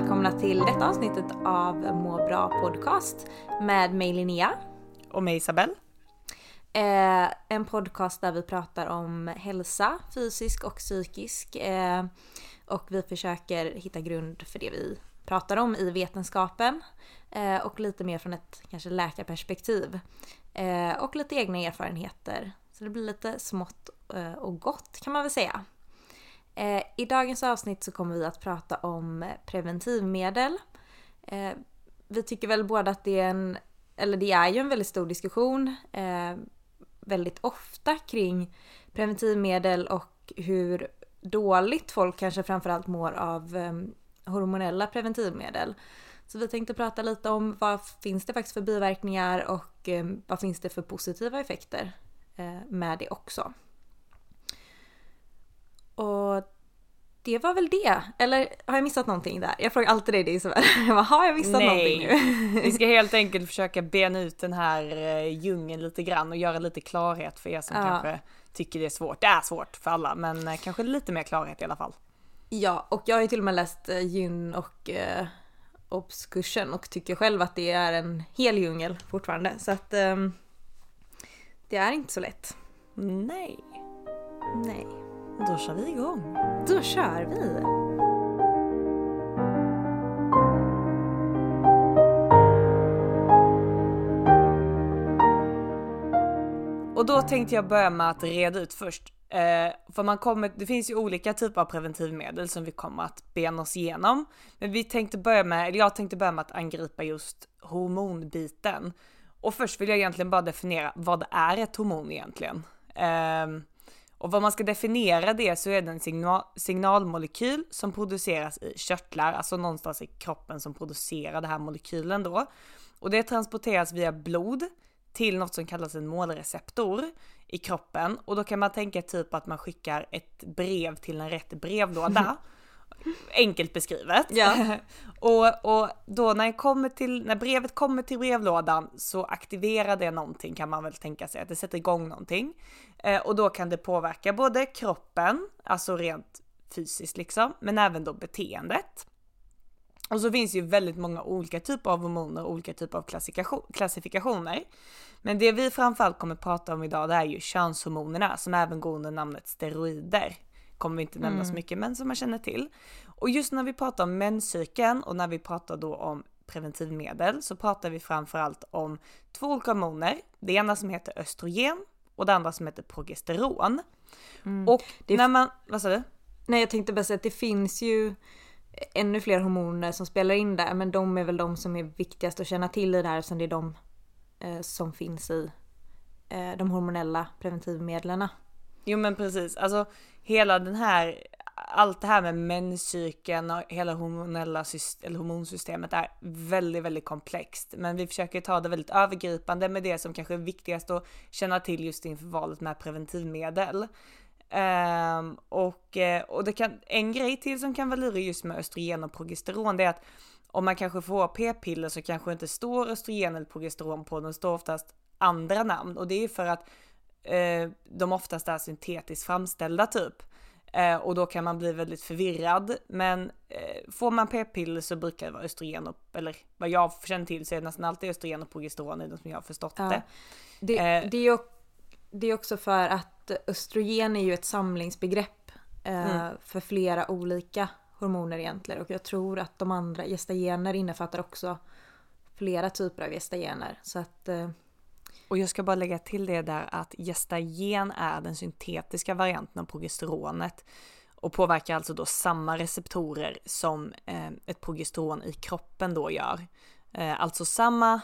Välkomna till detta avsnittet av Må bra podcast med mig Linnea. Och mig Isabelle. Eh, en podcast där vi pratar om hälsa, fysisk och psykisk. Eh, och vi försöker hitta grund för det vi pratar om i vetenskapen. Eh, och lite mer från ett kanske läkarperspektiv. Eh, och lite egna erfarenheter. Så det blir lite smått eh, och gott kan man väl säga. Eh, I dagens avsnitt så kommer vi att prata om preventivmedel. Eh, vi tycker väl båda att det är en, eller det är ju en väldigt stor diskussion eh, väldigt ofta kring preventivmedel och hur dåligt folk kanske framförallt mår av ehm, hormonella preventivmedel. Så vi tänkte prata lite om vad finns det faktiskt för biverkningar och ehm, vad finns det för positiva effekter eh, med det också. Och det var väl det. Eller har jag missat någonting där? Jag frågar alltid dig det Isabel. Jag bara, har jag missat någonting nu? vi ska helt enkelt försöka bena ut den här eh, djungeln lite grann och göra lite klarhet för er som Ja. kanske tycker det är svårt. Det är svårt för alla, men eh, kanske lite mer klarhet i alla fall. Ja, och jag har ju till och med läst eh, gyn och eh, obskursen och tycker själv att det är en hel djungel fortfarande. Så att ehm, det är inte så lätt. Nej, Nej. Då kör vi igång. Då kör vi! Och då tänkte jag börja med att reda ut först. Eh, för man kommer, det finns ju olika typer av preventivmedel som vi kommer att bena oss igenom. Men vi tänkte börja med, eller jag tänkte börja med att angripa just hormonbiten. Och först vill jag egentligen bara definiera vad är ett hormon egentligen? Ehm, och vad man ska definiera det så är det en signal, signalmolekyl som produceras i körtlar, alltså någonstans i kroppen som producerar den här molekylen då. Och det transporteras via blod till något som kallas en målreceptor i kroppen och då kan man tänka typ att man skickar ett brev till en rätt brevlåda. Enkelt beskrivet. Ja. och, och då när, kommer till, när brevet kommer till brevlådan så aktiverar det någonting kan man väl tänka sig, att det sätter igång någonting. Eh, och då kan det påverka både kroppen, alltså rent fysiskt liksom, men även då beteendet. Och så finns ju väldigt många olika typer av hormoner och olika typer av klassifikationer. Men det vi framförallt kommer prata om idag det är ju könshormonerna som även går under namnet steroider. Kommer vi inte nämna så mycket men som man känner till. Och just när vi pratar om menscykeln och när vi pratar då om preventivmedel så pratar vi framförallt om två olika hormoner. Det ena som heter östrogen och det andra som heter progesteron. Och Det- när man, vad sa du? Nej jag tänkte bara säga att det finns ju ännu fler hormoner som spelar in där men de är väl de som är viktigast att känna till i det här eftersom det är de eh, som finns i eh, de hormonella preventivmedlen. Jo men precis, alltså hela den här, allt det här med menscykeln och hela hormonella syst- eller hormonsystemet är väldigt, väldigt komplext. Men vi försöker ta det väldigt övergripande med det som kanske är viktigast att känna till just inför valet med preventivmedel. Um, och eh, och det kan, en grej till som kan vara lurig just med östrogen och progesteron det är att om man kanske får p-piller så kanske det inte står östrogen eller progesteron på, den står oftast andra namn och det är för att eh, de oftast är syntetiskt framställda typ. Eh, och då kan man bli väldigt förvirrad. Men eh, får man p-piller så brukar det vara östrogen och, eller vad jag känner till så är det nästan alltid östrogen och progesteron i det som jag har förstått Ja. det. Det, Eh. det, är det är också för att östrogen är ju ett samlingsbegrepp eh, Mm. för flera olika hormoner egentligen. Och jag tror att de andra gestagener innefattar också flera typer av gestagener. Så att eh, och jag ska bara lägga till det där att gestagen är den syntetiska varianten av progesteronet och påverkar alltså då samma receptorer som eh, ett progesteron i kroppen då gör. Eh, alltså samma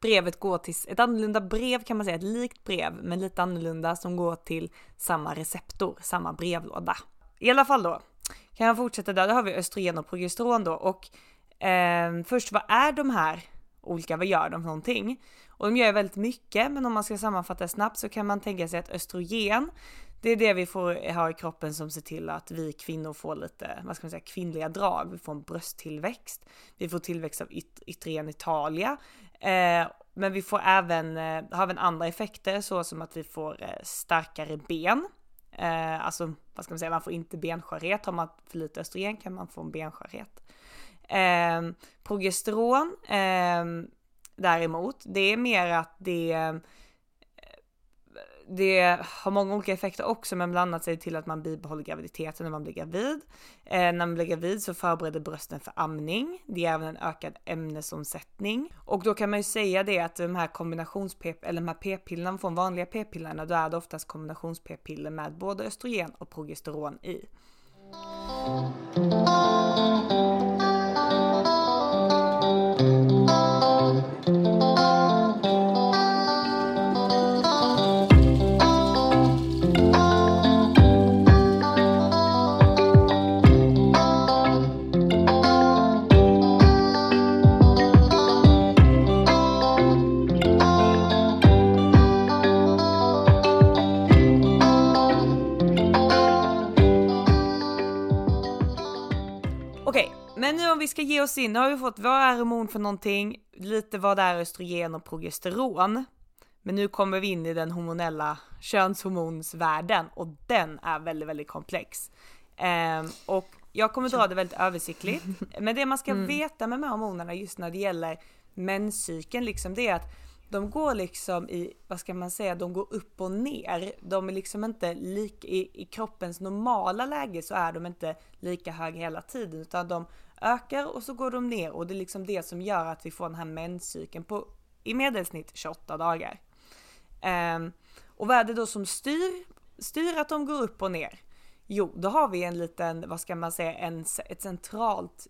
brevet går till ett annorlunda brev kan man säga, ett likt brev men lite annorlunda som går till samma receptor, samma brevlåda. I alla fall då, kan jag fortsätta där, då har vi östrogen och progesteron då och eh, först vad är de här olika, vad gör de för någonting? Och de gör väldigt mycket, men om man ska sammanfatta snabbt så kan man tänka sig att östrogen, det är det vi får ha i kroppen som ser till att vi kvinnor får lite, vad ska man säga, kvinnliga drag. Vi får en brösttillväxt, vi får tillväxt av yt- yttre genitalia, eh, men vi får även, eh, har även andra effekter så som att vi får eh, starkare ben. Eh, alltså, vad ska man säga, man får inte benskörhet. Har man för lite östrogen kan man få en benskörhet. Eh, progesteron eh, däremot, det är mer att det det har många olika effekter också, men bland annat ser det till att man bibehåller graviditeten när man blir gravid. Eh, när man blir gravid så förbereder brösten för amning. Det är även en ökad ämnesomsättning. Och då kan man ju säga det att de här kombinations eller de här p-pillerna från vanliga p-pillerna, då är det oftast kombinations p-piller med både östrogen och progesteron i. ge oss in, nu har vi fått vad är hormon för någonting, lite vad är östrogen och progesteron. Men nu kommer vi in i den hormonella könshormonsvärlden och den är väldigt, väldigt komplex. Ehm, och jag kommer dra det väldigt översiktligt. Men det man ska veta med de här hormonerna just när det gäller menscykeln liksom det är att de går liksom i, vad ska man säga, de går upp och ner. De är liksom inte lika, i, i kroppens normala läge så är de inte lika höga hela tiden utan de ökar och så går de ner och det är liksom det som gör att vi får den här menscykeln på i medelsnitt 28 dagar. Ehm, och vad är det då som styr, styr att de går upp och ner? Jo, då har vi en liten, vad ska man säga, en, ett centralt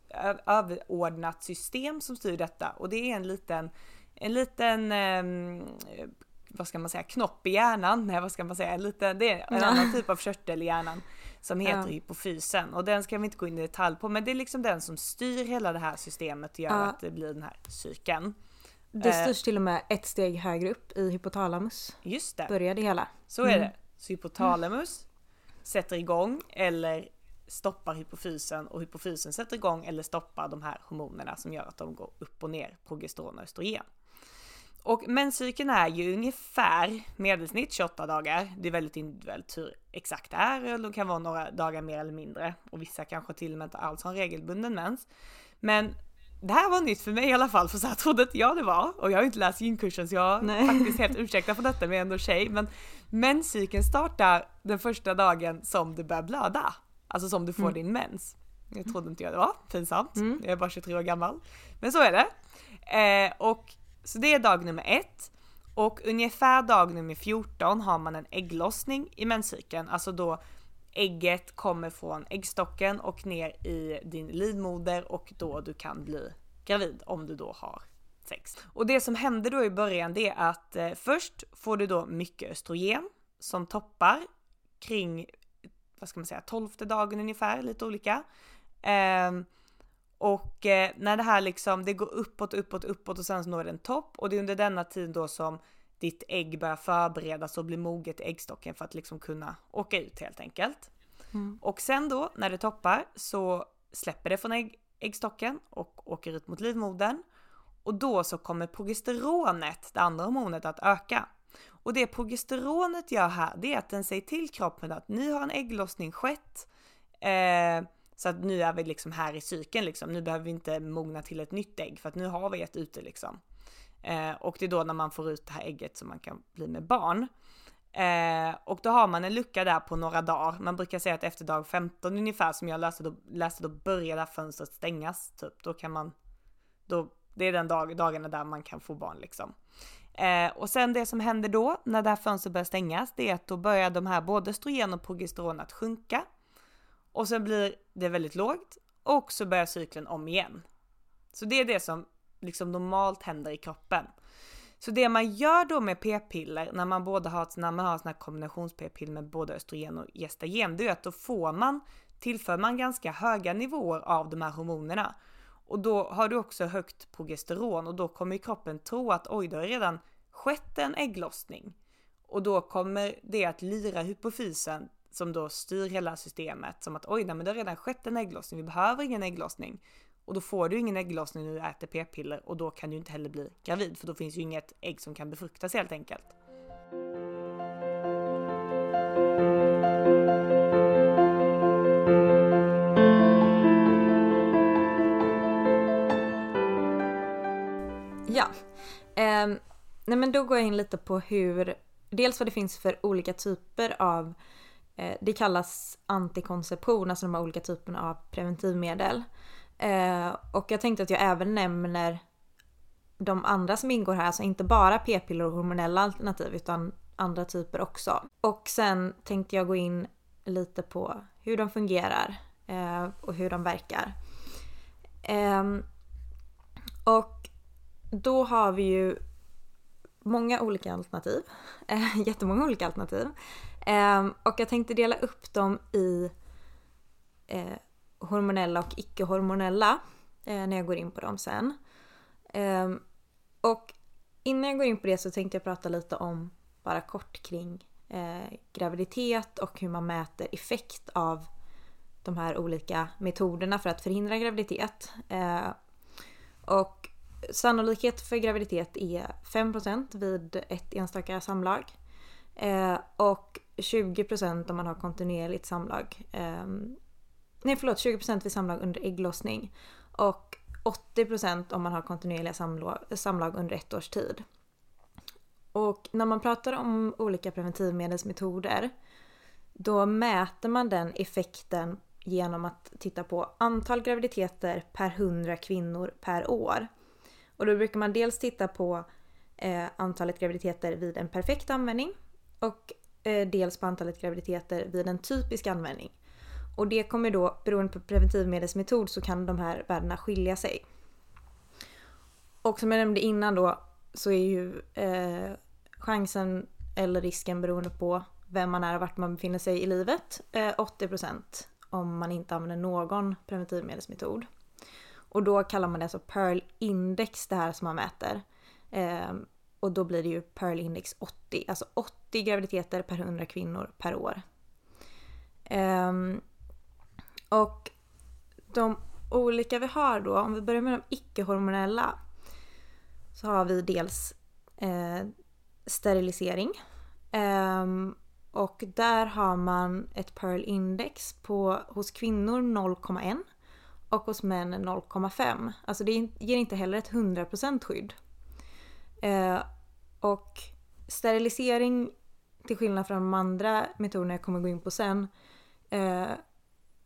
överordnat system som styr detta och det är en liten, en liten, ehm, vad ska man säga, knopp i hjärnan, nej vad ska man säga, en liten, det är en annan typ av körtel i hjärnan som heter Ja. hypofysen och den ska vi inte gå in i detalj på men det är liksom den som styr hela det här systemet och gör Ja. att det blir den här cykeln. det Eh. styrs till och med ett steg högre upp i hypotalamus. Just det. Börjar det hela. Så är Mm. det. Så hypotalamus sätter igång eller stoppar hypofysen och hypofysen sätter igång eller stoppar de här hormonerna som gör att de går upp och ner, progesteron och östrogen. Och menscykeln är ju ungefär medelsnitt 28 dagar. Det är väldigt individuellt hur exakt det är. Det kan vara några dagar mer eller mindre och vissa kanske till och med inte alls har en regelbunden mens. Men det här var nytt för mig i alla fall, för så här trodde inte jag det var. Och jag har ju inte läst gynkursen så jag är faktiskt helt ursäktad för detta, men jag är ändå tjej. Men menscykeln startar den första dagen som du börjar blöda. Alltså som du får din mens. Jag trodde inte jag det var, pinsamt. Jag är bara 23 år gammal. Men så är det. Eh, och så det är dag nummer ett. Och ungefär dag nummer 14 har man en ägglossning i menscykeln. Alltså då ägget kommer från äggstocken och ner i din livmoder och då du kan bli gravid om du då har sex. Och det som händer då i början det är att eh, först får du då mycket östrogen som toppar kring, vad ska man säga, tolfte dagen ungefär, lite olika. Eh, och eh, när det här liksom, det går uppåt, uppåt, uppåt och sen så når det en topp och det är under denna tid då som ditt ägg börjar förberedas och blir moget i äggstocken för att liksom kunna åka ut helt enkelt. Och sen då när det toppar så släpper det från ägg, äggstocken och åker ut mot livmodern. Och då så kommer progesteronet, det andra hormonet, att öka. Och det progesteronet gör här, det är att den säger till kroppen att nu har en ägglossning skett. Eh, så att nu är vi liksom här i cykeln liksom. Nu behöver vi inte mogna till ett nytt ägg för att nu har vi ett ute liksom. Eh, och det är då när man får ut det här ägget som man kan bli med barn. Eh, och då har man en lucka där på några dagar. Man brukar säga att efter dag 15 ungefär som jag läste då, läste, då börjar det här fönstret stängas. Typ. Då kan man, då, det är den dag, dagarna där man kan få barn liksom. Eh, och sen det som händer då när det här fönstret börjar stängas, det är att då börjar de här både östrogen och progesteron att sjunka. Och sen blir det väldigt lågt och så börjar cykeln om igen. Så det är det som liksom normalt händer i kroppen. Så det man gör då med p-piller när man både har, när man har såna här kombinations-p-piller med både östrogen och gestagen, det är att då får man, tillför man ganska höga nivåer av de här hormonerna. Och då har du också högt progesteron och då kommer kroppen tro att oj, det har redan skett en ägglossning. Och då kommer det att lira hypofysen som då styr hela systemet som att oj, nej, men det har redan skett en ägglossning, vi behöver ingen ägglossning. Och då får du ingen ägglossning när du äter p-piller och då kan du inte heller bli gravid för då finns ju inget ägg som kan befruktas helt enkelt. Ja, eh, nej men då går jag in lite på hur, dels vad det finns för olika typer av, eh, Eh, det kallas antikonception, alltså de här olika typerna av preventivmedel. Eh, och jag tänkte att jag även nämner de andra som ingår här, alltså inte bara p-piller och hormonella alternativ utan andra typer också. Och sen tänkte jag gå in lite på hur de fungerar eh, och hur de verkar. Eh, och då har vi ju många olika alternativ. Eh, jättemånga olika alternativ. Eh, och jag tänkte dela upp dem i eh, hormonella och icke-hormonella eh, när jag går in på dem sen. Eh, och innan jag går in på det så tänkte jag prata lite om, bara kort kring eh, graviditet och hur man mäter effekt av de här olika metoderna för att förhindra graviditet. Eh, och sannolikhet för graviditet är 5% vid ett enstaka samlag. Eh, och 20% om man har kontinuerligt samlag. Eh, nej förlåt, 20% vid samlag under ägglossning. Och 80% om man har kontinuerliga samlag, samlag under ett års tid. Och när man pratar om olika preventivmedelsmetoder då mäter man den effekten genom att titta på antal graviditeter per 100 kvinnor per år. Och då brukar man dels titta på eh, antalet graviditeter vid en perfekt användning och Eh, dels på antalet graviditeter vid en typisk användning. Och det kommer då, beroende på preventivmedelsmetod, så kan de här värdena skilja sig. Och som jag nämnde innan då så är ju eh, chansen eller risken beroende på vem man är och vart man befinner sig i livet eh, 80% om man inte använder någon preventivmedelsmetod. Och då kallar man det alltså Pearl Index det här som man mäter. Eh, och då blir det ju Pearl Index 80, alltså 80 graviditeter per 100 kvinnor per år. Um, och de olika vi har då, om vi börjar med de icke-hormonella så har vi dels eh, sterilisering. Eh, och där har man ett Pearl Index på, hos kvinnor 0,1 och hos män 0,5. Alltså det ger inte heller ett 100% skydd. Eh, och sterilisering, till skillnad från de andra metoderna jag kommer gå in på sen, eh,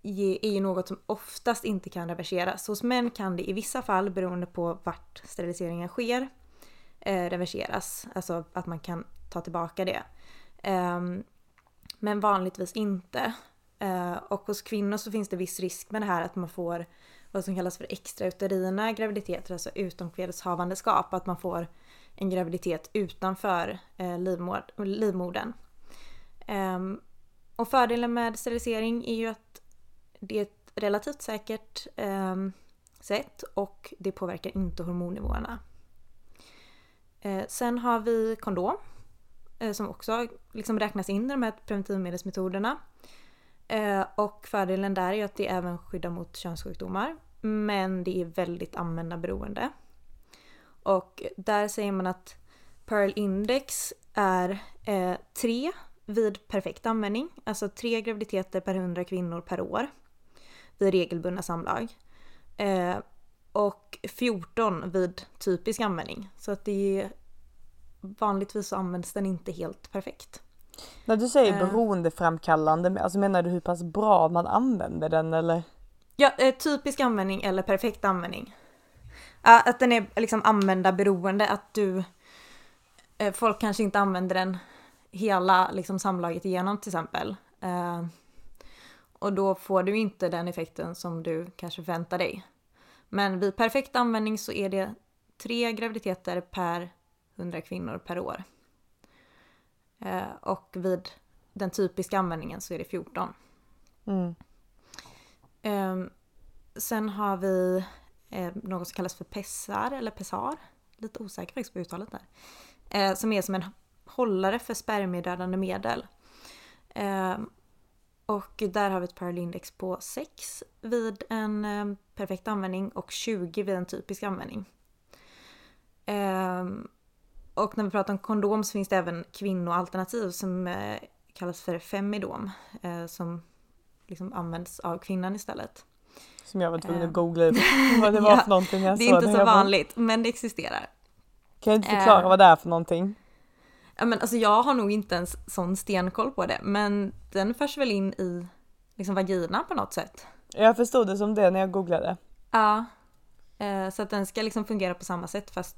är ju något som oftast inte kan reverseras. Hos män kan det i vissa fall, beroende på vart steriliseringen sker, eh, reverseras. Alltså att man kan ta tillbaka det. Eh, men vanligtvis inte. Eh, och hos kvinnor så finns det viss risk med det här att man får vad som kallas för extrauterina graviditeter, alltså utomkvedshavandeskap. Att man får en graviditet utanför eh, livmodern. Ehm, och fördelen med sterilisering är ju att det är ett relativt säkert ehm, sätt och det påverkar inte hormonnivåerna. Eh, sen har vi kondom eh, som också liksom räknas in i de här preventivmedelsmetoderna. Eh, och fördelen där är ju att det även skyddar mot könssjukdomar. Men det är väldigt användarberoende. Och där säger man att Pearl Index är eh, 3 vid perfekt användning. Alltså tre graviditeter per 100 kvinnor per år. vid regelbundna samlag. Eh, och 14 vid typisk användning. Så att det är vanligtvis så används den inte helt perfekt. När du säger Eh. beroendeframkallande, alltså menar du hur pass bra man använder den eller? Ja, eh, typisk användning eller perfekt användning. Att den är liksom användarberoende, att du... eh, Folk kanske inte använder den hela liksom samlaget igenom till exempel. Eh, och då får du inte den effekten som du kanske förväntar dig. Men vid perfekt användning så är det tre graviditeter per 100 kvinnor per år. Eh, och vid den typiska användningen så är det 14. Mm. Ehm, sen har vi eh, något som kallas för pessar eller pessar. Lite osäker faktiskt på uttalet där. Eh, som är som en hållare för spermiedödande medel. Eh, och där har vi ett paralindex på 6 vid en eh, perfekt användning och 20 vid en typisk användning. Ehm, och när vi pratar om kondom så finns det även kvinnoalternativ som eh, kallas för femidom. Eh, som liksom används av kvinnan istället. Som jag var tvungen Eh. att googla upp vad det var Ja, för någonting. Jag Det är såg inte så bara, vanligt, men det existerar. Kan du inte förklara Eh. vad det är för någonting? Ja, men alltså jag har nog inte ens sån stenkoll på det, men den förs väl in i liksom vagina på något sätt. Jag förstod det som det när jag googlade. Ja. Eh, så att den ska liksom fungera på samma sätt fast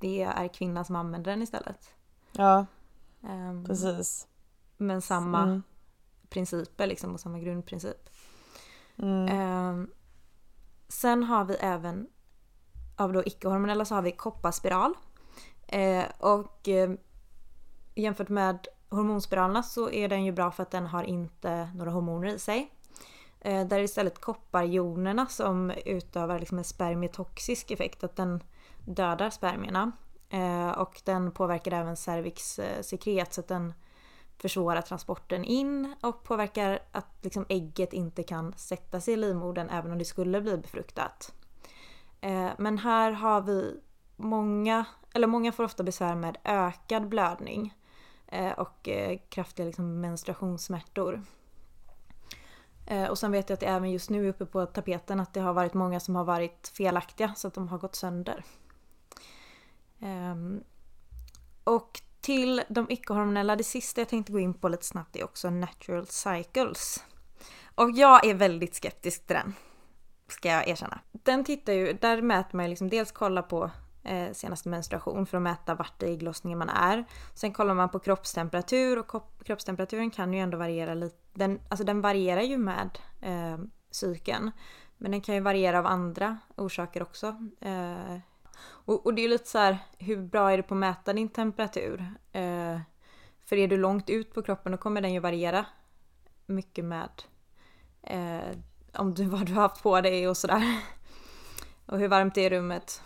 det är kvinnan som använder den istället. Ja, Ehm, precis. Men samma Mm. principer liksom och samma grundprincip. Mm. Ehm, sen har vi även av då icke-hormonella så har vi kopparspiral. Eh, och eh, jämfört med hormonspiralerna så är den ju bra för att den har inte några hormoner i sig. Eh, där är det istället kopparjonerna som utövar liksom en spermietoxisk effekt, att den dödar spermierna. Eh, och den påverkar även cervixsekret eh, så att den försvårar transporten in och påverkar att liksom ägget inte kan sätta sig i livmodern även om det skulle bli befruktat. Eh, men här har vi många, eller många får ofta besvär med ökad blödning eh, och eh, kraftiga liksom, menstruationssmärtor. Och sen vet jag att det även just nu är uppe på tapeten att det har varit många som har varit felaktiga så att de har gått sönder. Ehm, och till de icke-hormonella, det sista jag tänkte gå in på lite snabbt är också natural cycles. Och jag är väldigt skeptisk till den. Ska jag erkänna. Den tittar ju, där mäter man ju liksom dels kolla på eh, senaste menstruation för att mäta vart i ägglossningen man är. Sen kollar man på kroppstemperatur och kropp, kroppstemperaturen kan ju ändå variera lite. Den, alltså den varierar ju med eh, cykeln. Men den kan ju variera av andra orsaker också. Eh, och, och det är ju lite så här, hur bra är det på att mäta din temperatur? Eh, för är du långt ut på kroppen då kommer den ju variera mycket med eh, om du, vad du har haft på dig och sådär. Och hur varmt det är i rummet.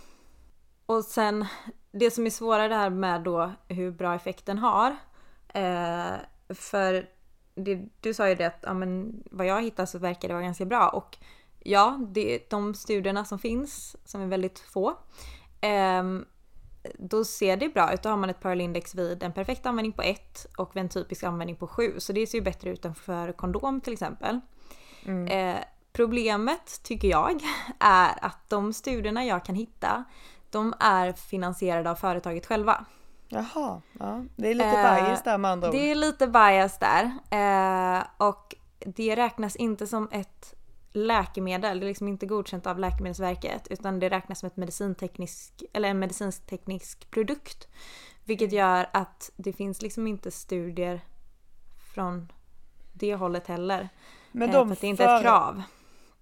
Och sen det som är svårare här med då hur bra effekten har. Eh, för det, du sa ju det att ja, men, vad jag hittar så verkar det vara ganska bra. Och ja, det, de studierna som finns, som är väldigt få, då ser det bra ut. Då har man ett Pearl-index vid en perfekt användning på 1 och vid en typisk användning på 7. Så det ser ju bättre ut än för kondom till exempel. Eh, problemet tycker jag är att de studierna jag kan hitta de är finansierade av företaget själva. Jaha, ja. det är lite Eh, bias där med andra ord. Det är lite bias där. Eh, och det räknas inte som ett läkemedel. Det är liksom inte godkänt av Läkemedelsverket utan det räknas som ett medicinteknisk, eller en medicinteknisk produkt. Vilket gör att det finns liksom inte studier från det hållet heller. Men Eh, de för att det är inte ett krav.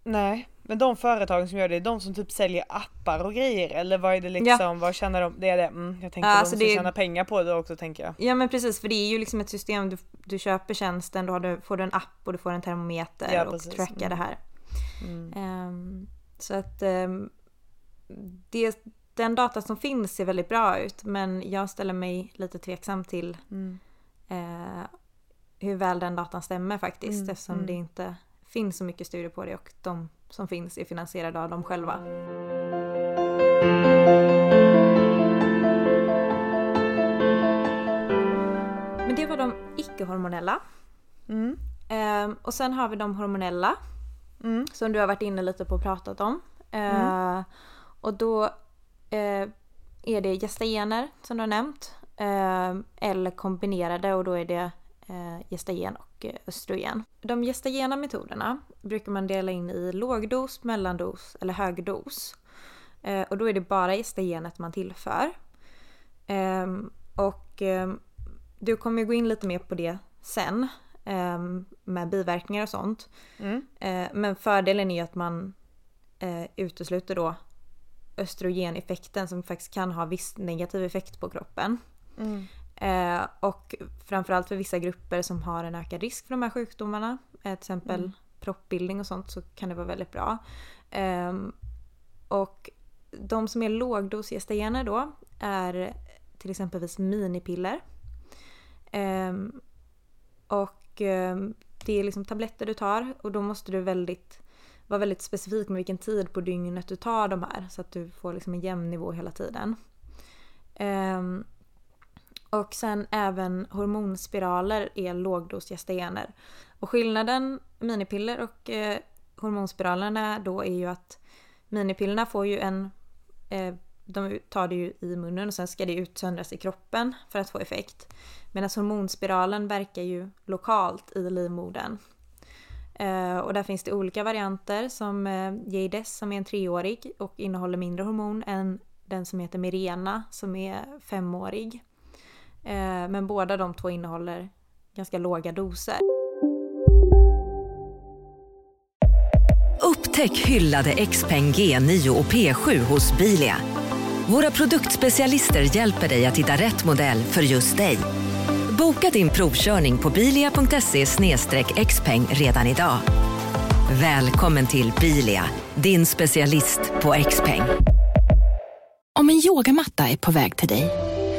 Nej, men de företagen som gör det, är de som typ säljer appar och grejer eller vad är det liksom, vad tjänar de? Det är det, mm, jag tänkte Ja, de alltså som det tjänar pengar på det också tänker jag. Ja men precis för det är ju liksom ett system, du, du köper tjänsten, då du, får du en app och du får en termometer Ja, och trackar Mm. det här. Mm. Ehm, så att ehm, det, den data som finns ser väldigt bra ut men jag ställer mig lite tveksam till Mm. eh, hur väl den datan stämmer faktiskt Mm, eftersom mm. det inte finns så mycket studier på det och de som finns är finansierade av dem själva. Men det var de icke-hormonella. Mm. Ehm, och sen har vi de hormonella. Mm. Som du har varit inne lite på och pratat om. Mm. Eh, och då eh, är det gestagener som du har nämnt. Eh, eller kombinerade och då är det eh, gestagen och östrogen. De gestagena metoderna brukar man dela in i lågdos, mellandos eller högdos. Eh, och då är det bara gestagenet man tillför. Eh, och du kommer gå in lite mer på det sen med biverkningar och sånt. Mm. Eh, men fördelen är att man eh, utesluter då östrogeneffekten som faktiskt kan ha viss negativ effekt på kroppen. Mm. Eh, och framförallt för vissa grupper som har en ökad risk för de här sjukdomarna, eh, till exempel mm. proppbildning och sånt, så kan det vara väldigt bra. Eh, och de som är lågdosgestagener då är till exempelvis minipiller. Ehm, och ehm, det är liksom tabletter du tar och då måste du väldigt, vara väldigt specifik med vilken tid på dygnet du tar de här så att du får liksom en jämn nivå hela tiden. Um, och sen även hormonspiraler är lågdosgestagener. Och skillnaden minipiller och eh, hormonspiralerna då är ju att minipillerna får ju en eh, de tar det ju i munnen och sen ska det utsöndras i kroppen för att få effekt. Medan hormonspiralen verkar ju lokalt i livmodern. Eh, och där finns det olika varianter som eh, Jades som är en treårig och innehåller mindre hormon än den som heter Mirena som är femårig. Eh, men båda de två innehåller ganska låga doser. Upptäck hyllade XPeng G9 och P7 hos Bilia. Våra produktspecialister hjälper dig att hitta rätt modell för just dig. Boka din provkörning på bilia.se xpeng redan idag. Välkommen till Bilia, din specialist på X-peng. Om en yogamatta är på väg till dig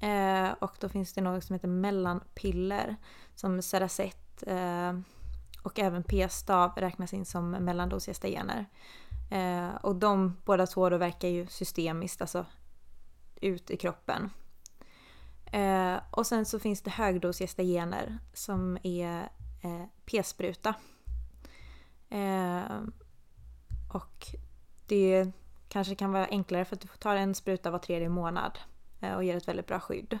Eh, och då finns det något som heter mellanpiller som Ceracet eh, och även p-stav räknas in som mellandosgestagener. Eh, och de båda två då verkar ju systemiskt, alltså ut i kroppen. Eh, och sen så finns det högdosgestagener som är eh, p-spruta. Eh, och det kanske kan vara enklare för att du tar en spruta var tredje månad Eh, och ger ett väldigt bra skydd.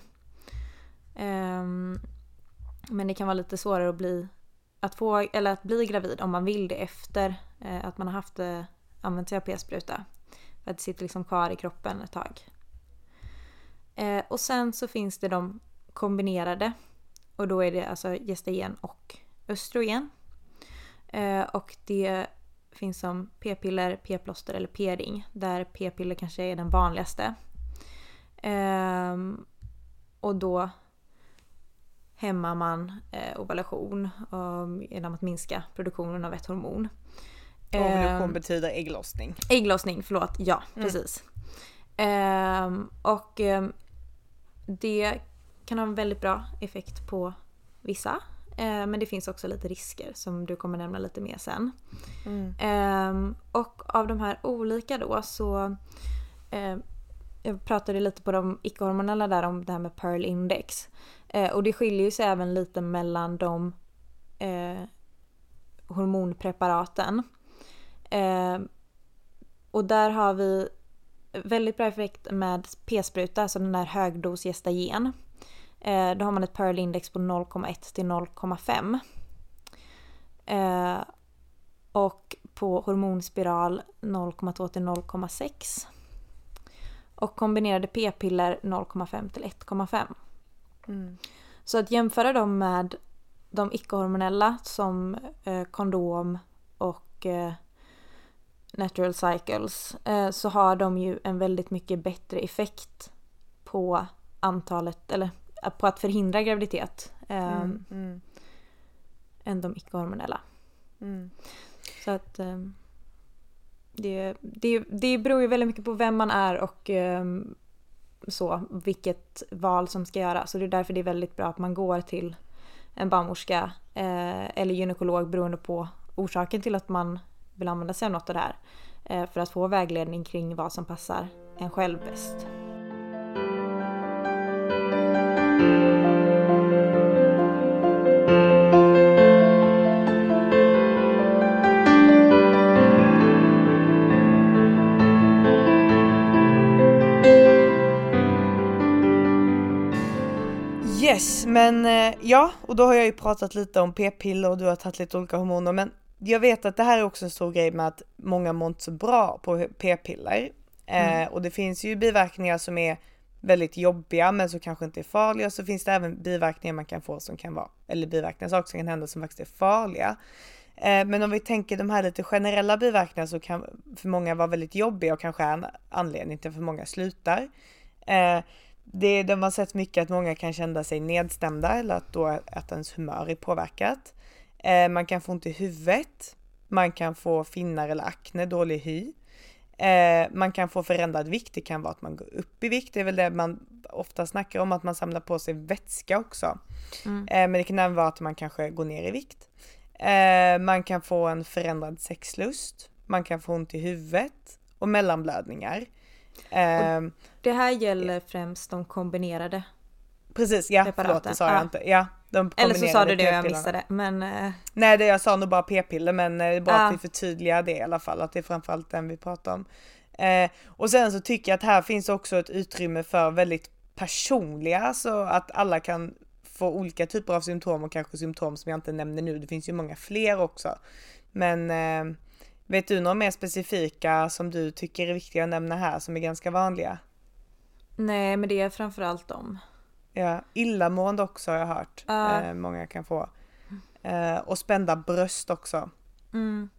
Ehm, men det kan vara lite svårare att bli, att få, eller att bli gravid om man vill det efter eh, att man har haft, eh, använt sig av p-spruta. För att det sitter liksom kvar i kroppen ett tag. Och sen så finns det de kombinerade och då är det alltså gestagen och östrogen. Och det finns som p-piller, p-plåster eller p-ring där p-piller kanske är den vanligaste. Um, och då hämmar man eh, ovulation um, genom att minska produktionen av ett hormon. Ovulation um, betyder ägglossning. Ägglossning, förlåt. Ja, mm. precis. Um, och um, det kan ha en väldigt bra effekt på vissa. Uh, men det finns också lite risker som du kommer nämna lite mer sen. Mm. och av de här olika då så jag pratade lite på de icke-hormonella där om det här med Pearl Index. Eh, och det skiljer sig även lite mellan de eh, hormonpreparaten. Eh, och där har vi väldigt bra effekt med p-spruta, alltså den där högdos gestagen. Eh, då har man ett Pearl Index på 0,1 till 0,5. Eh, Och på hormonspiral 0,2 till 0,6. Och kombinerade p-piller 0,5 till 1,5. Mm. Så att jämföra dem med de icke-hormonella som eh, kondom och eh, natural cycles eh, så har de ju en väldigt mycket bättre effekt på antalet, eller eh, på att förhindra graviditet eh, Mm, mm. än de icke-hormonella. Mm. Så att eh, det, det, det beror ju väldigt mycket på vem man är och ehm, så, vilket val som ska göras. Så det är därför det är väldigt bra att man går till en barnmorska eh, eller gynekolog beroende på orsaken till att man vill använda sig av något av det här. Eh, för att få vägledning kring vad som passar en själv bäst. Yes, men eh, ja, och då har jag ju pratat lite om p-piller och du har tagit lite olika hormoner, men jag vet att det här är också en stor grej med att många mår inte så bra på p-piller. Mm. Eh, och det finns ju biverkningar som är väldigt jobbiga men som kanske inte är farliga. Så finns det även biverkningar man kan få som kan vara, eller biverkningar, saker som kan hända som faktiskt är farliga. Eh, men om vi tänker de här lite generella biverkningarna så kan för många vara väldigt jobbiga och kanske är en anledning till att för många slutar. Eh, det, de har sett mycket att många kan känna sig nedstämda eller att då att ens humör är påverkat. Eh, man kan få ont i huvudet. Man kan få finnar eller akne, dålig hy. Eh, man kan få förändrad vikt. Det kan vara att man går upp i vikt. Det är väl det man ofta snackar om, att man samlar på sig vätska också. Mm. Eh, men det kan även vara att man kanske går ner i vikt. Eh, man kan få en förändrad sexlust. Man kan få ont i huvudet och mellanblödningar. Eh, Det här gäller främst de kombinerade Precis, ja preparaten. förlåt det sa jag Ja. inte. Ja, de Eller så sa du det och jag missade. Men eh, Nej, det jag sa nog bara p-piller, men eh, det är bra Ja. att vi förtydligar det i alla fall, att det är framförallt den vi pratar om. Eh, och sen så tycker jag att här finns också ett utrymme för väldigt personliga, så att alla kan få olika typer av symptom och kanske symptom som jag inte nämner nu. Det finns ju många fler också. Men eh, vet du några mer specifika som du tycker är viktiga att nämna här som är ganska vanliga? nej, men det är framförallt dem. Ja, illamående också har jag hört. Ja. Eh, många kan få. Eh, och spända bröst också. Mm.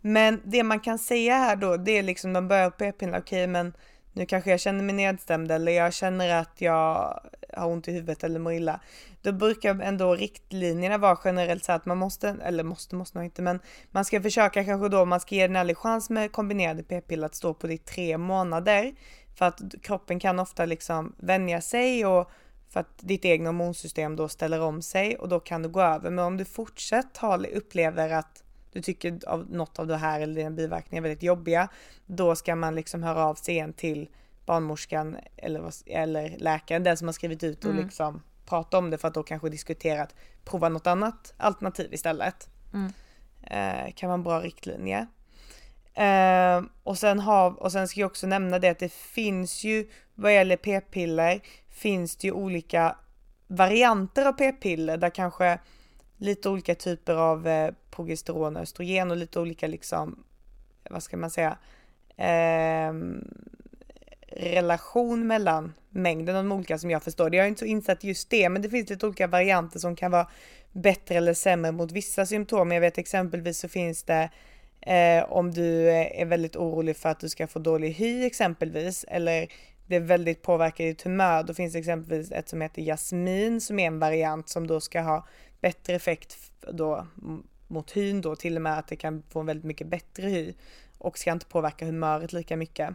Men det man kan säga här då, det är liksom de börjar på p-piller, okej men nu kanske jag känner mig nedstämd eller jag känner att jag har ont i huvudet eller mår illa. Då brukar ändå riktlinjerna vara generellt så att man måste, eller måste, måste man inte, men man ska försöka kanske då, man ska ge den ärlig chans med kombinerade p-piller att stå på det i tre månader. För att kroppen kan ofta liksom vänja sig och för att ditt egna hormonsystem då ställer om sig och då kan det gå över. Men om du fortsatt upplever att du tycker av något av det här eller dina biverkningar är väldigt jobbiga, då ska man liksom höra av sig igen till barnmorskan eller, eller läkaren, den som har skrivit ut och Mm. liksom prata om det för att då kanske diskutera att prova något annat alternativ istället. Mm. Eh, kan vara en bra riktlinje. Eh, och, sen har, och sen ska jag också nämna det att det finns ju, vad gäller p-piller, finns det ju olika varianter av p-piller där kanske lite olika typer av eh, progesteron och östrogen och lite olika liksom, vad ska man säga, eh, relation mellan mängden av de olika som jag förstår det. Jag är inte så insatt i just det, men det finns lite olika varianter som kan vara bättre eller sämre mot vissa symptom. Jag vet exempelvis så finns det eh, om du är väldigt orolig för att du ska få dålig hy exempelvis, eller blir väldigt påverkad i ditt humör, då finns det exempelvis ett som heter jasmin som är en variant som då ska ha bättre effekt då mot hyn då, till och med att det kan få en väldigt mycket bättre hy och ska inte påverka humöret lika mycket.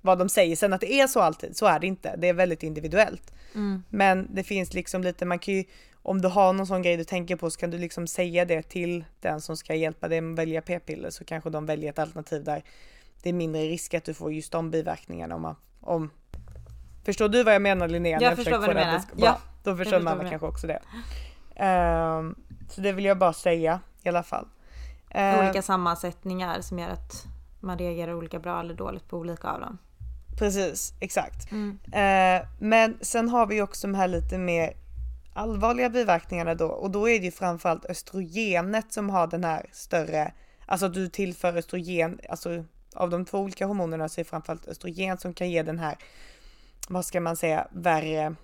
Vad de säger sen att det är så alltid, så är det inte. Det är väldigt individuellt. Mm. Men det finns liksom lite, man kan ju, om du har någon sån grej du tänker på så kan du liksom säga det till den som ska hjälpa dig att välja p-piller så kanske de väljer ett alternativ där det är mindre risk att du får just de biverkningarna om man, om Förstår du vad jag menar Linnea? när Jag förstår vad du menar. ska- Ja, då jag förstår förstår mamma kanske också det. Ehm, så det vill jag bara säga i alla fall. Ehm, Olika sammansättningar som gör att man reagerar olika bra eller dåligt på olika av dem. Precis, exakt. Mm. Eh, men sen har vi också de här lite mer allvarliga biverkningarna då och då är det ju framförallt östrogenet som har den här större Alltså att du tillför östrogen, alltså av de två olika hormonerna så är det framförallt östrogen som kan ge den här, vad ska man säga, värre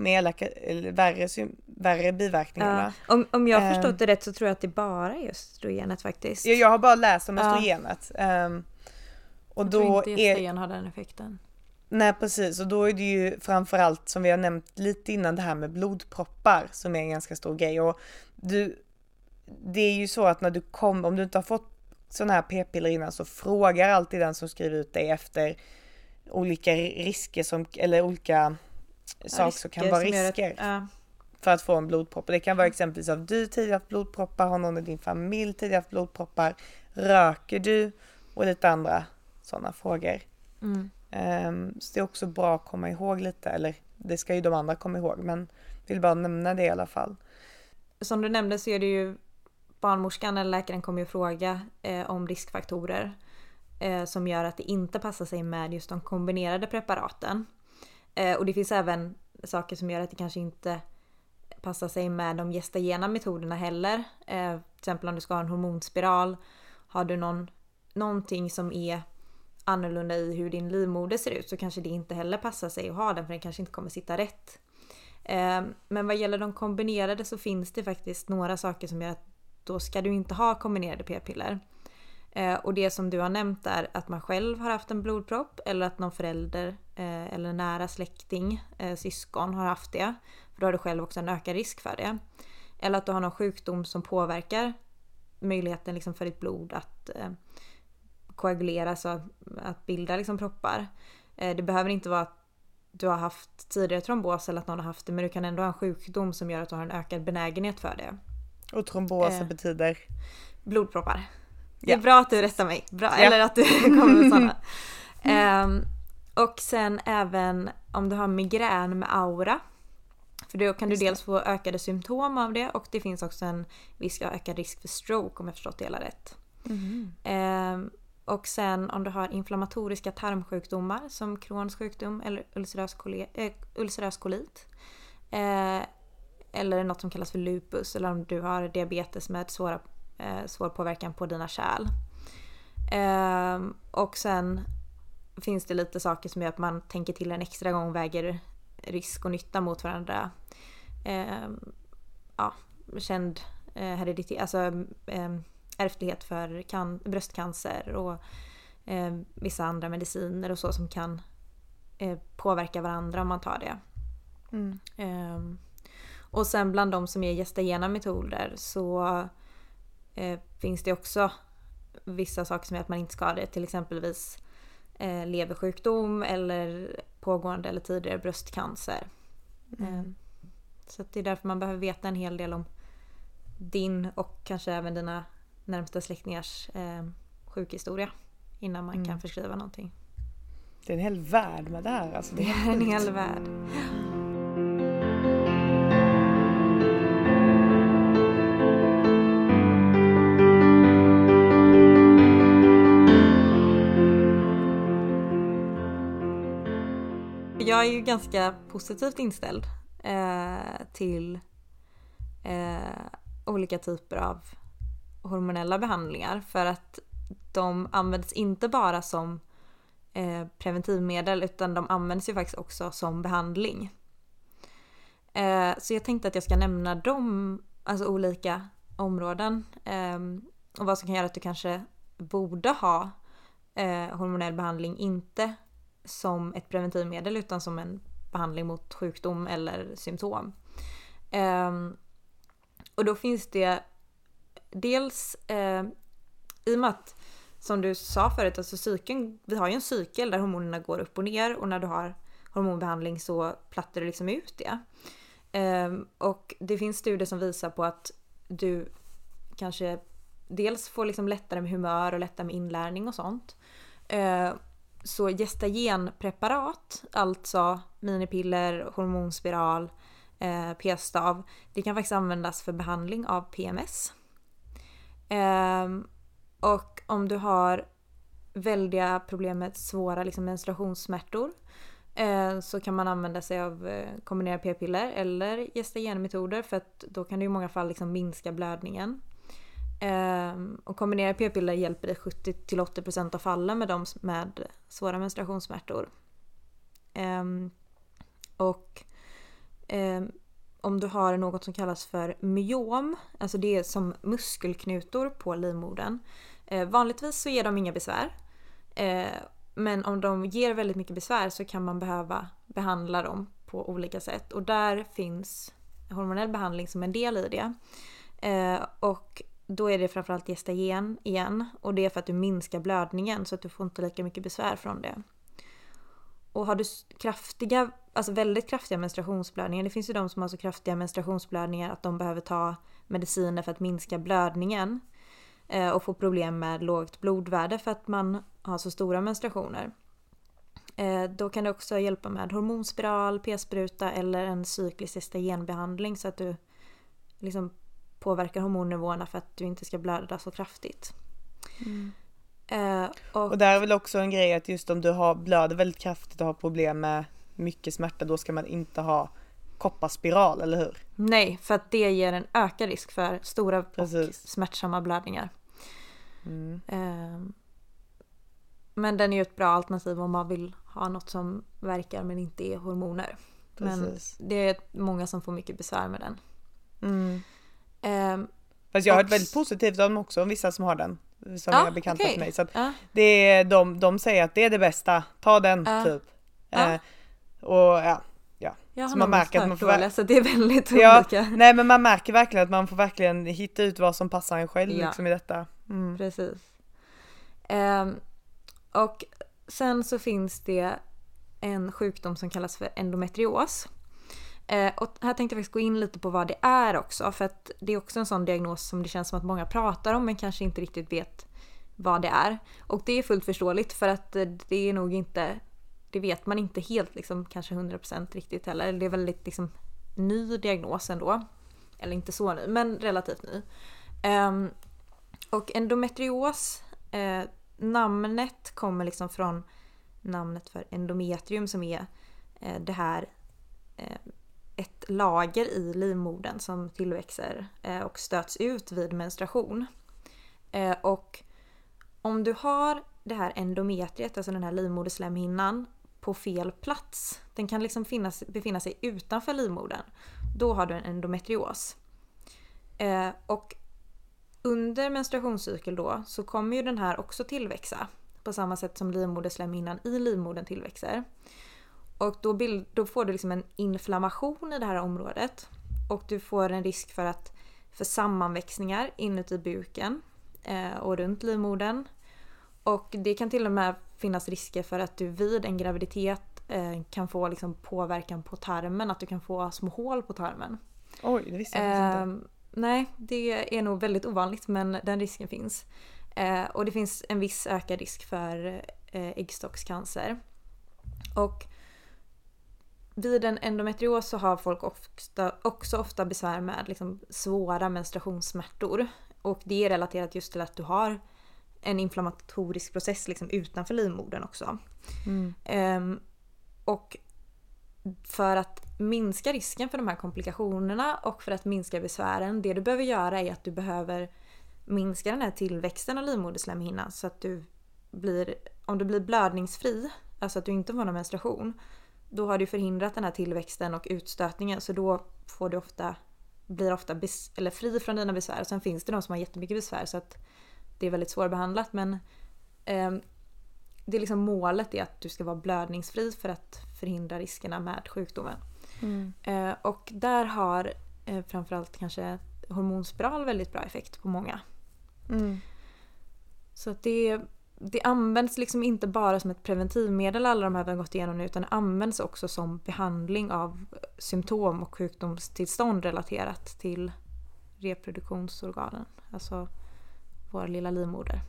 med elaka, eller värre, värre biverkningarna. Ja, om, om jag har Ehm, förstått det rätt så tror jag att det bara är östrogenet faktiskt. Ja, jag har bara läst om Ja. östrogenet. Ehm, och jag tror då inte är, gestagen har den effekten. Nej precis och då är det ju framförallt som vi har nämnt lite innan det här med blodproppar som är en ganska stor grej och du Det är ju så att när du kommer, om du inte har fått sådana här p-piller innan så frågar alltid den som skriver ut dig efter olika risker som, eller olika saker som kan vara risker ja. för att få en blodpropp. Det kan vara exempelvis av du tidigare haft blodproppar, har någon i din familj tidigare haft blodproppar, röker du och lite andra sådana frågor. Mm. Ehm, så det är också bra att komma ihåg lite, eller det ska ju de andra komma ihåg, men vill bara nämna det i alla fall. Som du nämnde så är det ju barnmorskan eller läkaren kommer ju fråga eh, om riskfaktorer eh, som gör att det inte passar sig med just de kombinerade preparaten. Eh, och det finns även saker som gör att det kanske inte passar sig med de gestagena metoderna heller. Eh, till exempel om du ska ha en hormonspiral. Har du någon, någonting som är annorlunda i hur din livmoder ser ut så kanske det inte heller passar sig att ha den för den kanske inte kommer sitta rätt. Eh, Men vad gäller de kombinerade så finns det faktiskt några saker som gör att då ska du inte ha kombinerade p-piller. Eh, Och det som du har nämnt är att man själv har haft en blodpropp eller att någon förälder eh, eller nära släkting, eh, syskon har haft det. För då har du själv också en ökad risk för det. Eller att du har någon sjukdom som påverkar möjligheten liksom för ditt blod att koagulera, så att bilda liksom proppar. Det behöver inte vara att du har haft tidigare trombos eller att någon har haft det men du kan ändå ha en sjukdom som gör att du har en ökad benägenhet för det. Och tromboser Eh. betyder? Blodproppar. Det är bra att du rättar mig. Bra. Eller att du kommer med sådana. Ehm, och sen även om du har migrän med aura. För då kan du dels få ökade symptom av det och det finns också en viss ökad risk för stroke om jag förstått det hela rätt. Mhm. Ehm, och sen om du har inflammatoriska tarmsjukdomar som Crohns sjukdom eller ulcerös, kole- eh, ulcerös kolit. Eh, eller något som kallas för lupus eller om du har diabetes med svåra, eh, svår påverkan på dina kärl. Ehm, och sen finns det lite saker som gör att man tänker till en extra gång väger risk och nytta mot varandra. Ehm, ja, känd eh, hereditet, alltså ehm, ärftlighet för kan- bröstcancer och eh, vissa andra mediciner och så som kan eh, påverka varandra om man tar det. Mm. Ehm, och sen bland de som är gestagena metoder så eh, finns det också vissa saker som gör att man inte ska det. Till exempelvis eh, leversjukdom eller pågående eller tidigare bröstcancer. Mm. Ehm, så det är därför man behöver veta en hel del om din och kanske även dina närmsta släktingars eh, sjukhistoria innan man Mm. kan förskriva någonting. Det är en hel värld med det här. Alltså, det är en hel värld. Jag är ju ganska positivt inställd eh, till eh, olika typer av hormonella behandlingar för att de används inte bara som eh, preventivmedel utan de används ju faktiskt också som behandling. Eh, så jag tänkte att jag ska nämna de alltså olika områden eh, och vad som kan göra att du kanske borde ha eh, hormonell behandling inte som ett preventivmedel utan som en behandling mot sjukdom eller symptom. Ehm, och då finns det dels eh, i och med att som du sa förut, alltså cykeln, vi har ju en cykel där hormonerna går upp och ner och när du har hormonbehandling så plattar du liksom ut det. Ehm, och det finns studier som visar på att du kanske dels får liksom lättare med humör och lättare med inlärning och sånt. Ehm, så gestagenpreparat, alltså minipiller, hormonspiral, eh, p-stav, det kan faktiskt användas för behandling av PMS. Eh, och om du har väldiga problem med svåra liksom, menstruationssmärtor eh, så kan man använda sig av eh, kombinerade p-piller eller gestagenmetoder för att då kan du i många fall liksom minska blödningen. Ehm, och kombinerade p-piller hjälper i 70-80% av fallen med de med svåra menstruationssmärtor. Ehm, och ehm, om du har något som kallas för myom, alltså det är som muskelknutor på livmodern. Eh, vanligtvis så ger de inga besvär. Ehm, men om de ger väldigt mycket besvär så kan man behöva behandla dem på olika sätt. Och där finns hormonell behandling som en del i det. Eh, och då är det framförallt gestagen igen. Och det är för att du minskar blödningen så att du får inte lika mycket besvär från det. Och har du kraftiga, alltså väldigt kraftiga menstruationsblödningar, det finns ju de som har så kraftiga menstruationsblödningar att de behöver ta mediciner för att minska blödningen. Eh, och få problem med lågt blodvärde för att man har så stora menstruationer. Eh, då kan det också hjälpa med hormonspiral, p-spruta eller en cyklisk estagenbehandling så att du liksom påverkar hormonnivåerna för att du inte ska blöda så kraftigt. Mm. Eh, och, och där är väl också en grej att just om du har blöder väldigt kraftigt och har problem med mycket smärta då ska man inte ha kopparspiral, eller hur? Nej, för att det ger en ökad risk för stora Precis. och smärtsamma blödningar. Mm. Eh, men den är ju ett bra alternativ om man vill ha något som verkar men inte är hormoner. Precis. Men det är många som får mycket besvär med den. Mm. Fast jag har hört väldigt positivt om också, om vissa som har den. Som Ja, är bekanta okej. för mig. Så att Ja. det är, de, de säger att det är det bästa, ta den Ja. typ. Ja. Eh, och ja, ja. Jag Så man märker att man får dåliga, så det är väldigt ja, olika. Nej men man märker verkligen att man får verkligen hitta ut vad som passar en själv Ja. liksom i detta. Mm. Precis. Ehm, och sen så finns det en sjukdom som kallas för endometrios. Eh, och här tänkte jag faktiskt gå in lite på vad det är också. För att det är också en sån diagnos som det känns som att många pratar om men kanske inte riktigt vet vad det är. Och det är fullt förståeligt för att eh, det är nog inte, det vet man inte helt liksom kanske 100% riktigt heller. Det är väldigt liksom ny diagnos ändå. Eller inte så ny, men relativt ny. Ehm, och endometrios, eh, namnet kommer liksom från namnet för endometrium som är eh, det här eh, lager i livmodern som tillväxer eh, och stöts ut vid menstruation. Eh, och om du har det här endometriet, alltså den här livmoderslemhinnan, på fel plats, den kan liksom finnas, befinna sig utanför livmodern, då har du en endometrios. Eh, och under menstruationscykel då så kommer ju den här också tillväxa på samma sätt som livmoderslemhinnan i livmodern tillväxer. Och då, bild, då får du liksom en inflammation i det här området och du får en risk för, att, för sammanväxningar inuti buken eh, och runt livmodern. Och det kan till och med finnas risker för att du vid en graviditet eh, kan få liksom påverkan på tarmen, att du kan få små hål på tarmen. Oj, det visste jag inte. Ehm, nej, det är nog väldigt ovanligt men den risken finns. Eh, och det finns en viss ökad risk för eh, äggstockscancer. Och vid en endometrios så har folk ofta, också ofta besvär med liksom svåra menstruationssmärtor. Och det är relaterat just till att du har en inflammatorisk process liksom utanför livmodern också. Mm. Ehm, och för att minska risken för de här komplikationerna och för att minska besvären, det du behöver göra är att du behöver minska den här tillväxten av livmoderslemhinnan så att du blir, om du blir blödningsfri, alltså att du inte får någon menstruation, då har du förhindrat den här tillväxten och utstötningen så då får du ofta, blir ofta bes, eller fri från dina besvär. Sen finns det de som har jättemycket besvär så att det är väldigt svårbehandlat men ehm, det är liksom målet är att du ska vara blödningsfri för att förhindra riskerna med sjukdomen. Mm. Eh, och där har eh, framförallt kanske hormonspiral väldigt bra effekt på många. Mm. Så att det, det används liksom inte bara som ett preventivmedel alla de här vi har gått igenom nu utan det används också som behandling av eh, symptom och sjukdomstillstånd relaterat till reproduktionsorganen. Alltså vår lilla livmoder.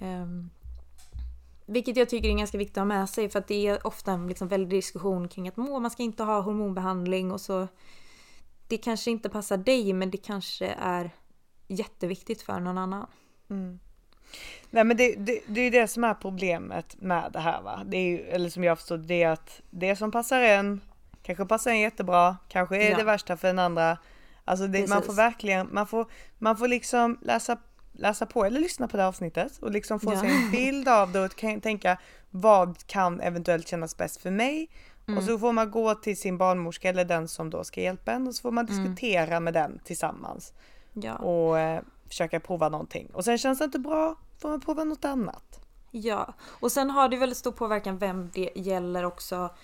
Um, vilket jag tycker är ganska viktigt att ha med sig för att det är ofta en liksom väldig diskussion kring att "Må, man ska inte ha hormonbehandling och så det kanske inte passar dig men det kanske är jätteviktigt för någon annan. Mm. Nej men det, det, det är det som är problemet med det här va. Det är ju, eller som jag förstår det är att det som passar en kanske passar en jättebra, kanske är Ja. det värsta för en andra. Alltså det, man får verkligen, man får, man får liksom läsa, läsa på eller lyssna på det avsnittet och liksom få Ja. sig en bild av det och tänka vad kan eventuellt kännas bäst för mig? Mm. Och så får man gå till sin barnmorska eller den som då ska hjälpa en och så får man Mm. diskutera med den tillsammans. Ja. Och eh, försöka prova någonting. Och sen känns det inte bra, får man prova något annat. Ja, och sen har det väldigt stor påverkan vem det gäller också.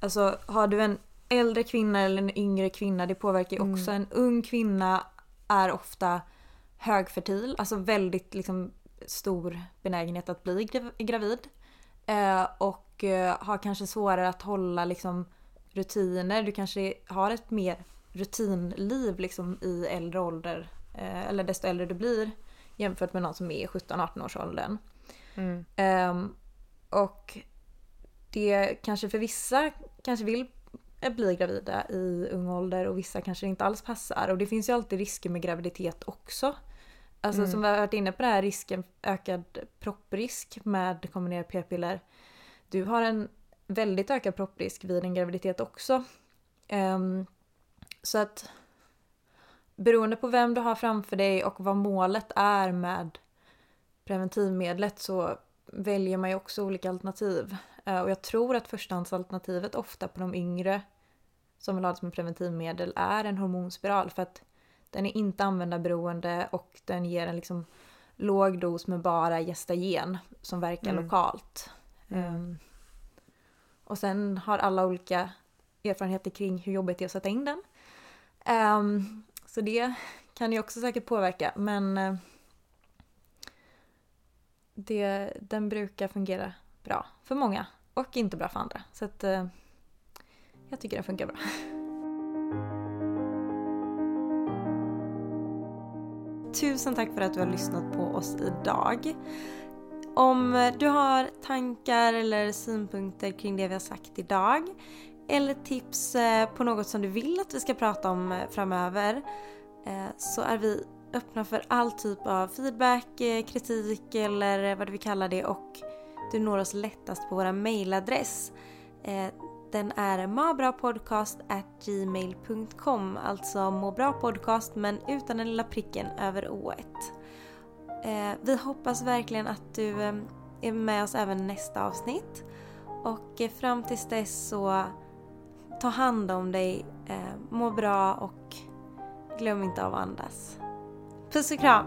Alltså har du en äldre kvinna eller en yngre kvinna, det påverkar ju också. En ung kvinna är ofta högfertil, alltså väldigt liksom stor benägenhet att bli grav- gravid. Eh, och eh, har kanske svårare att hålla liksom rutiner. Du kanske har ett mer rutinliv liksom i äldre ålder. Eh, eller desto äldre du blir jämfört med någon som är i 17-18 års åldern. Mm. Ehm, och det kanske för vissa kanske vill bli gravida i ung ålder och vissa kanske inte alls passar. Och det finns ju alltid risker med graviditet också. Alltså Mm. som vi har varit inne på det här risken, ökad propprisk med kombinerat p-piller. Du har en väldigt ökad propprisk vid en graviditet också. Ehm, så att beroende på vem du har framför dig och vad målet är med preventivmedlet så väljer man ju också olika alternativ. Eh, Och jag tror att förstahandsalternativet ofta på de yngre som vill ha det som preventivmedel är en hormonspiral för att den är inte användarberoende och den ger en liksom låg dos med bara gestagen som verkar Mm. lokalt. Mm. Ehm, och sen har alla olika erfarenheter kring hur jobbigt det är att sätta in den. Ehm, så det kan ju också säkert påverka men eh, det, den brukar fungera bra för många och inte bra för andra. Så att eh, jag tycker den funkar bra. Tusen tack för att du har lyssnat på oss idag. Om du har tankar eller synpunkter kring det vi har sagt idag eller tips eh, på något som du vill att vi ska prata om eh, framöver eh, så är vi öppna för all typ av feedback, kritik eller vad du vill kalla det och du når oss lättast på vår mailadress. Den är mabrapodcast@gmail.com alltså må bra podcast men utan den lilla pricken över ået. Vi hoppas verkligen att du är med oss även nästa avsnitt och fram tills dess så ta hand om dig, eh, må bra och glöm inte av att andas. Puss och kram!